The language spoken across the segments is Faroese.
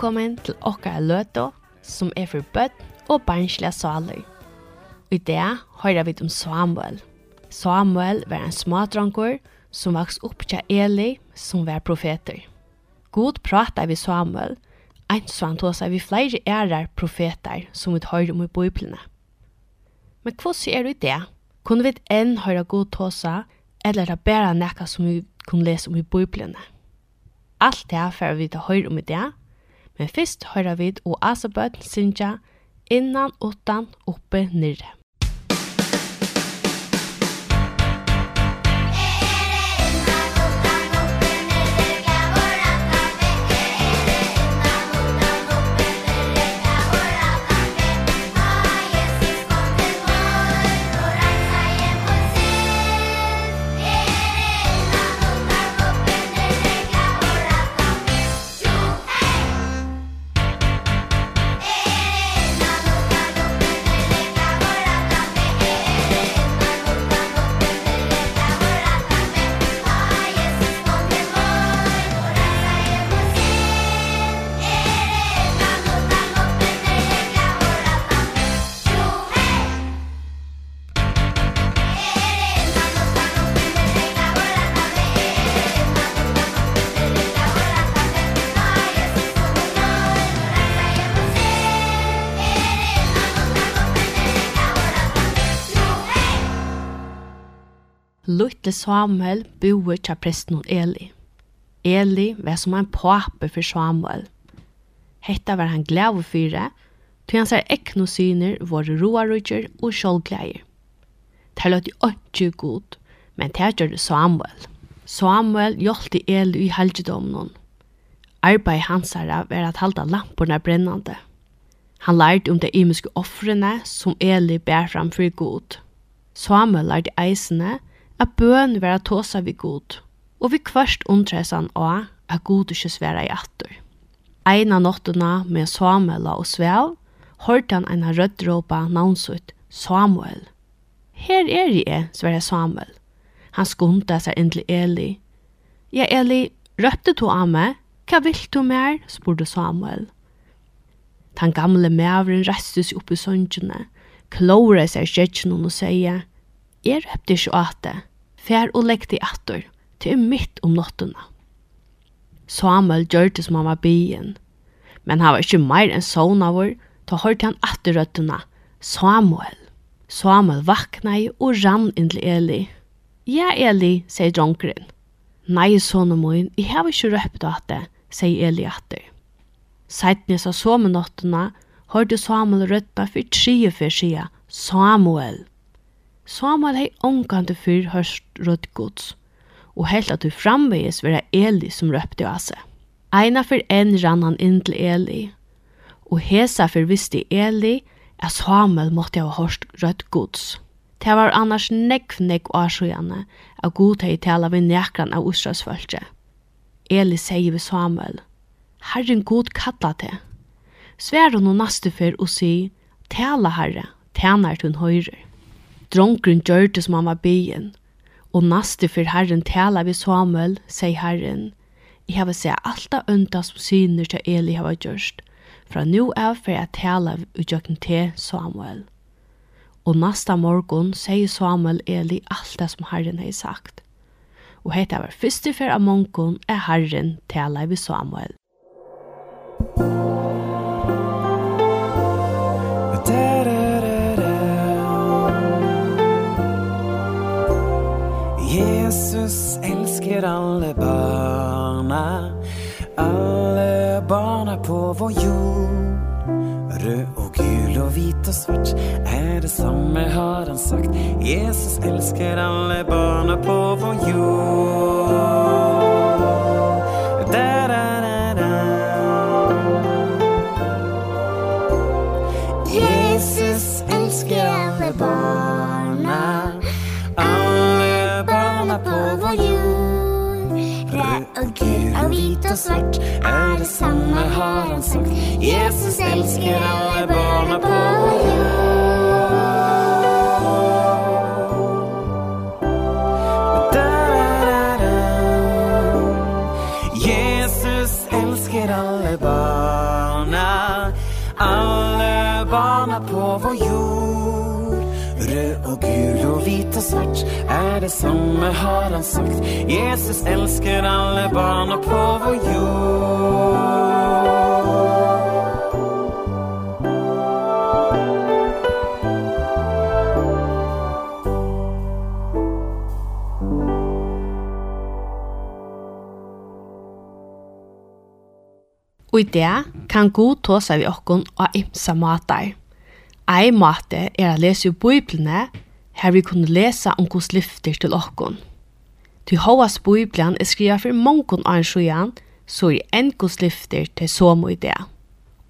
velkommen til okkara løto, som er for bøtt og barnslige saler. I det hører vi om Samuel. Samuel var en smadranker som vaks opp til Eli, som var profeter. God prater vi Samuel, eins som han tog seg vi flere ærer profeter som vi hører om i bøyplene. Men hva er det i det? Kunne vi enn høre god tåsa, eller er det bare noe som vi kunne lese om i bøyplene? Alt det er for vi tar høyre om i det, Men fyrst høyra vi og asebøtt synja innan, utan, oppe, nirre. Luttle Samuel boer til presten Eli. Eli var som en pape for Samuel. Hetta var han glad for, til han ser ekne syner var roarudger og skjoldgleier. Det lød i ikke god, men det gjør Samuel. Samuel hjelpte Eli i helgedommen. Arbeid hans var at halda lamporna brennande. Han lærte om de imiske offrene som Eli bær fram for god. Samuel lærte eisene at bøn vera at tåsa vi god, og vi kvørst undresan av at god ikke sværa i atter. Eina nottuna med Samuel og Sveal, hørte han eina rødråpa navnsut Samuel. Her er jeg, sværa Samuel. Han skunta seg inn til Eli. Ja, Eli, røpte to av meg. Hva vil du mer? spurte Samuel. Den gamle mævren restes opp i søndjene, klore seg skjetsjen og sier, jeg røpte ikke at det. Fær og legg til atter, til mitt om nottene. Samuel gjørte som han var byen, men han var ikke mer enn sånn av vår, ta hørte han atter røttene, Samuel. Samuel vaknei og rann inn til Eli. Ja, Eli, sier dronkeren. Nei, sånne min, jeg har ikke røpt av det, sier Eli atter. Seitne sa somenåttena, hørte Samuel røttene for tre for sida, Samuel. Samuel hei ångkande fyr hørst rødt gods, og helt at du framvegis vera Eli som røpte av seg. Eina for en rann han inn til Eli, og hesa for visste Eli at Samuel måtte ha hørst rødt gods. Det var annars nekv nekv årsøyene av god hei tala vi nekran av Israelsfølge. Eli sier vi Samuel, Herren god kalla te. Svær hun og naste fyr og si, Tala herre, tjener hun høyrer. Dronkren gjør det som han var byen. Og naste for Herren tala vi Samuel, sier Herren. Jeg har sett alt av ønta som syner til Eli har gjørst. Fra nå av for jeg tala utjøkken til Samuel. Og nasta morgon sier Samuel Eli alt det som Herren har sagt. Og hette var første for av morgon er Herren tala vi Samuel. Musik sikkert alle barna Alle barna på vår jord. Rød og gul og hvit og svart Er det samme har han sagt. Jesus elsker alle barna på vår jord. har sagt Jesus älskar alla barn på jord. Jesus älskar alle barna Alla barna på vår jord. Röd og gul og hvit og svart Er det samme har han sagt. Jesus älskar alle barna på vår jord. Og i det kan god ta seg vi okkon og imsa matar. Ei mate er å lese i Bibelene, her vi kunne lese om hos lyfter til okkon. Til hovas Bibelen er skrivet for mongon av en sjøen, så er en hos lyfter til så som i det.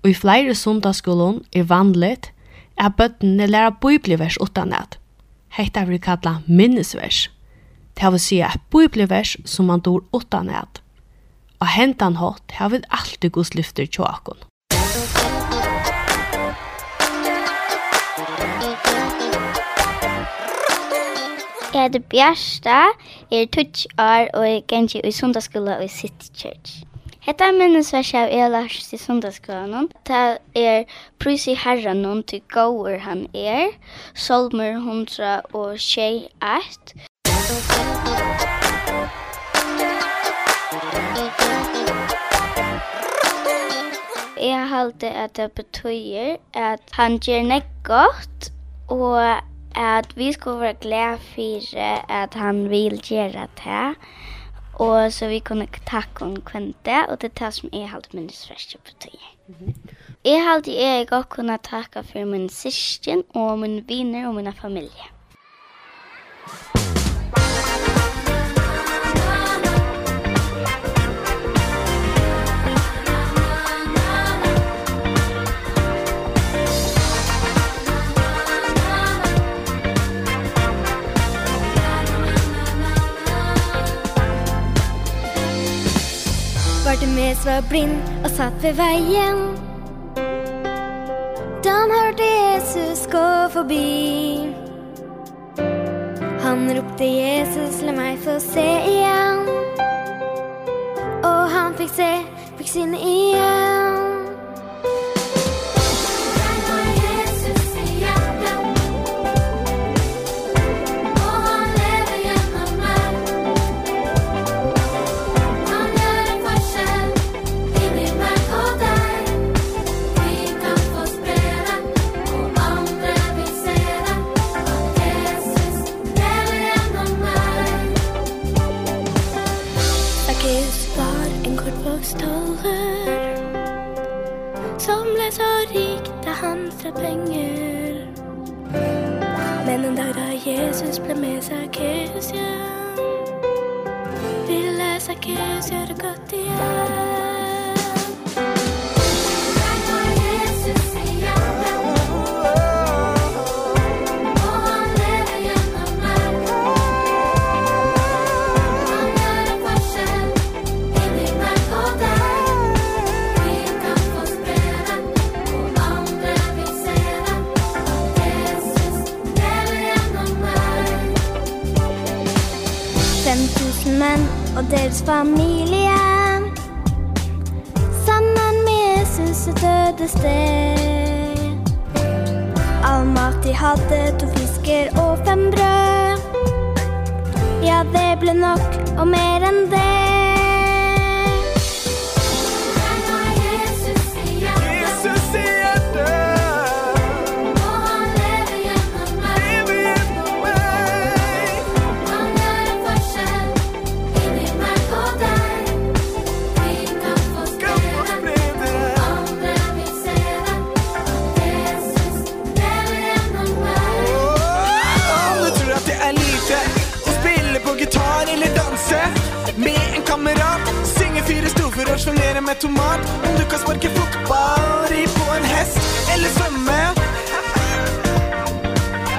Og i flere sundagsskolen er vanligt at bøttene lærer Bibelvers utanat. Hetta vil kalla minnesvers. Det vil si at Bibelvers som man dår utanat. Og hentan hatt har vi alltid gos lyfter tjåkon. Jeg heter Bjørsta, jeg er 20 år og jeg ganger i sundagsskola i City Church. Hetta er minnesversi av Elars til sundagsskolan. Ta er prus i herran hon til gåur han er. Solmer 100 og 21. Jeg halte at det betyr at han gjør nek godt, og at vi skal være glad for at han vil gjøre det. Og så vi kunne takke om kvente, og det er det som jeg halte min sverste betyr. Mm -hmm. Jeg halte jeg godt kunne takke for min syskjen og min viner og min familie. mes var blind og satt ved veien. Da han hørte Jesus gå forbi. Han ropte Jesus, la meg få se igjen. Og han fikk se, fikk syne igjen. veces promesa que se Vilas a que se regotea og deres familie. Samman med Jesus så døde det All mat de hadde, to fisker och fem bröd Ja, det ble nok och mer än det. med en kamerat Synge fire strofer og sjonerer med tomat. Om du kan sparke fotball, ri på en hest Eller svømme.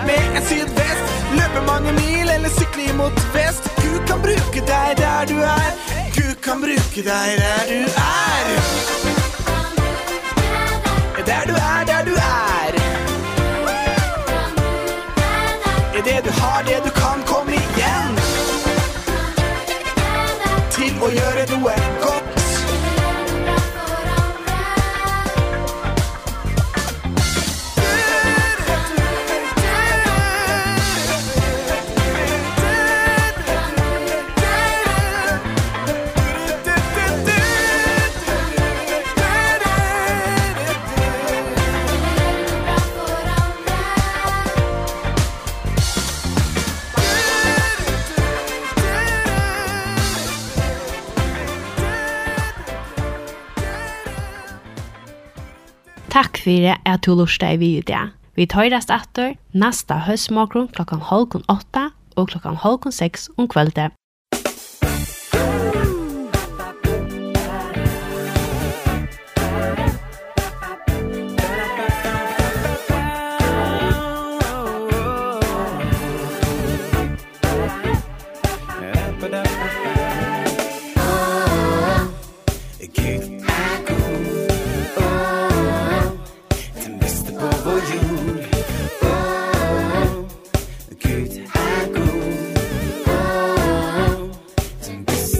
Med en sydvest Løpe mange mil eller sykle imot vest. Gud kan bruke deg der du er. Gud kan bruke deg der du er. Der du er, der du er. Det du har, det du kan, kom fyrir at du lusta vi i dag. Vi tøyrast atter nasta høstmorgon klokkan halvkon åtta og klokkan halvkon 6 om kvöldet.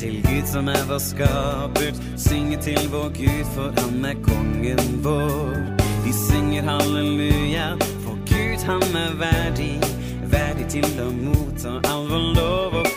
Till Gud som är vår skaput Synger till vår Gud för han är kongen vår. Vi synger halleluja För Gud han är värdig Värdig till att motta all vår lov och